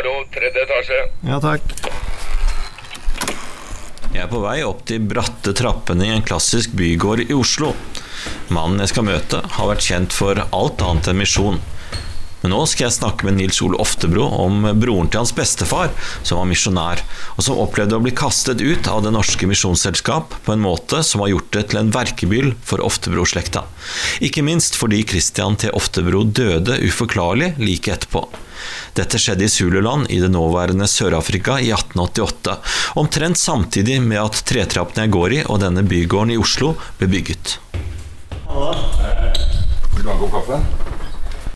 Tredje etasje. Ja, takk. Jeg er på vei opp de bratte trappene i en klassisk bygård i Oslo. Mannen jeg skal møte, har vært kjent for alt annet enn misjon. Men nå skal jeg snakke med Nils Ole Oftebro om broren til hans bestefar, som var misjonær, og som opplevde å bli kastet ut av Det norske misjonsselskap på en måte som har gjort det til en verkebyll for Oftebro-slekta. Ikke minst fordi Christian T. Oftebro døde uforklarlig like etterpå. Dette skjedde i Zululand i det nåværende Sør-Afrika i 1888, omtrent samtidig med at tretrappene jeg går i og denne bygården i Oslo ble bygget. Hallo. Vil du ha en kopp kaffe?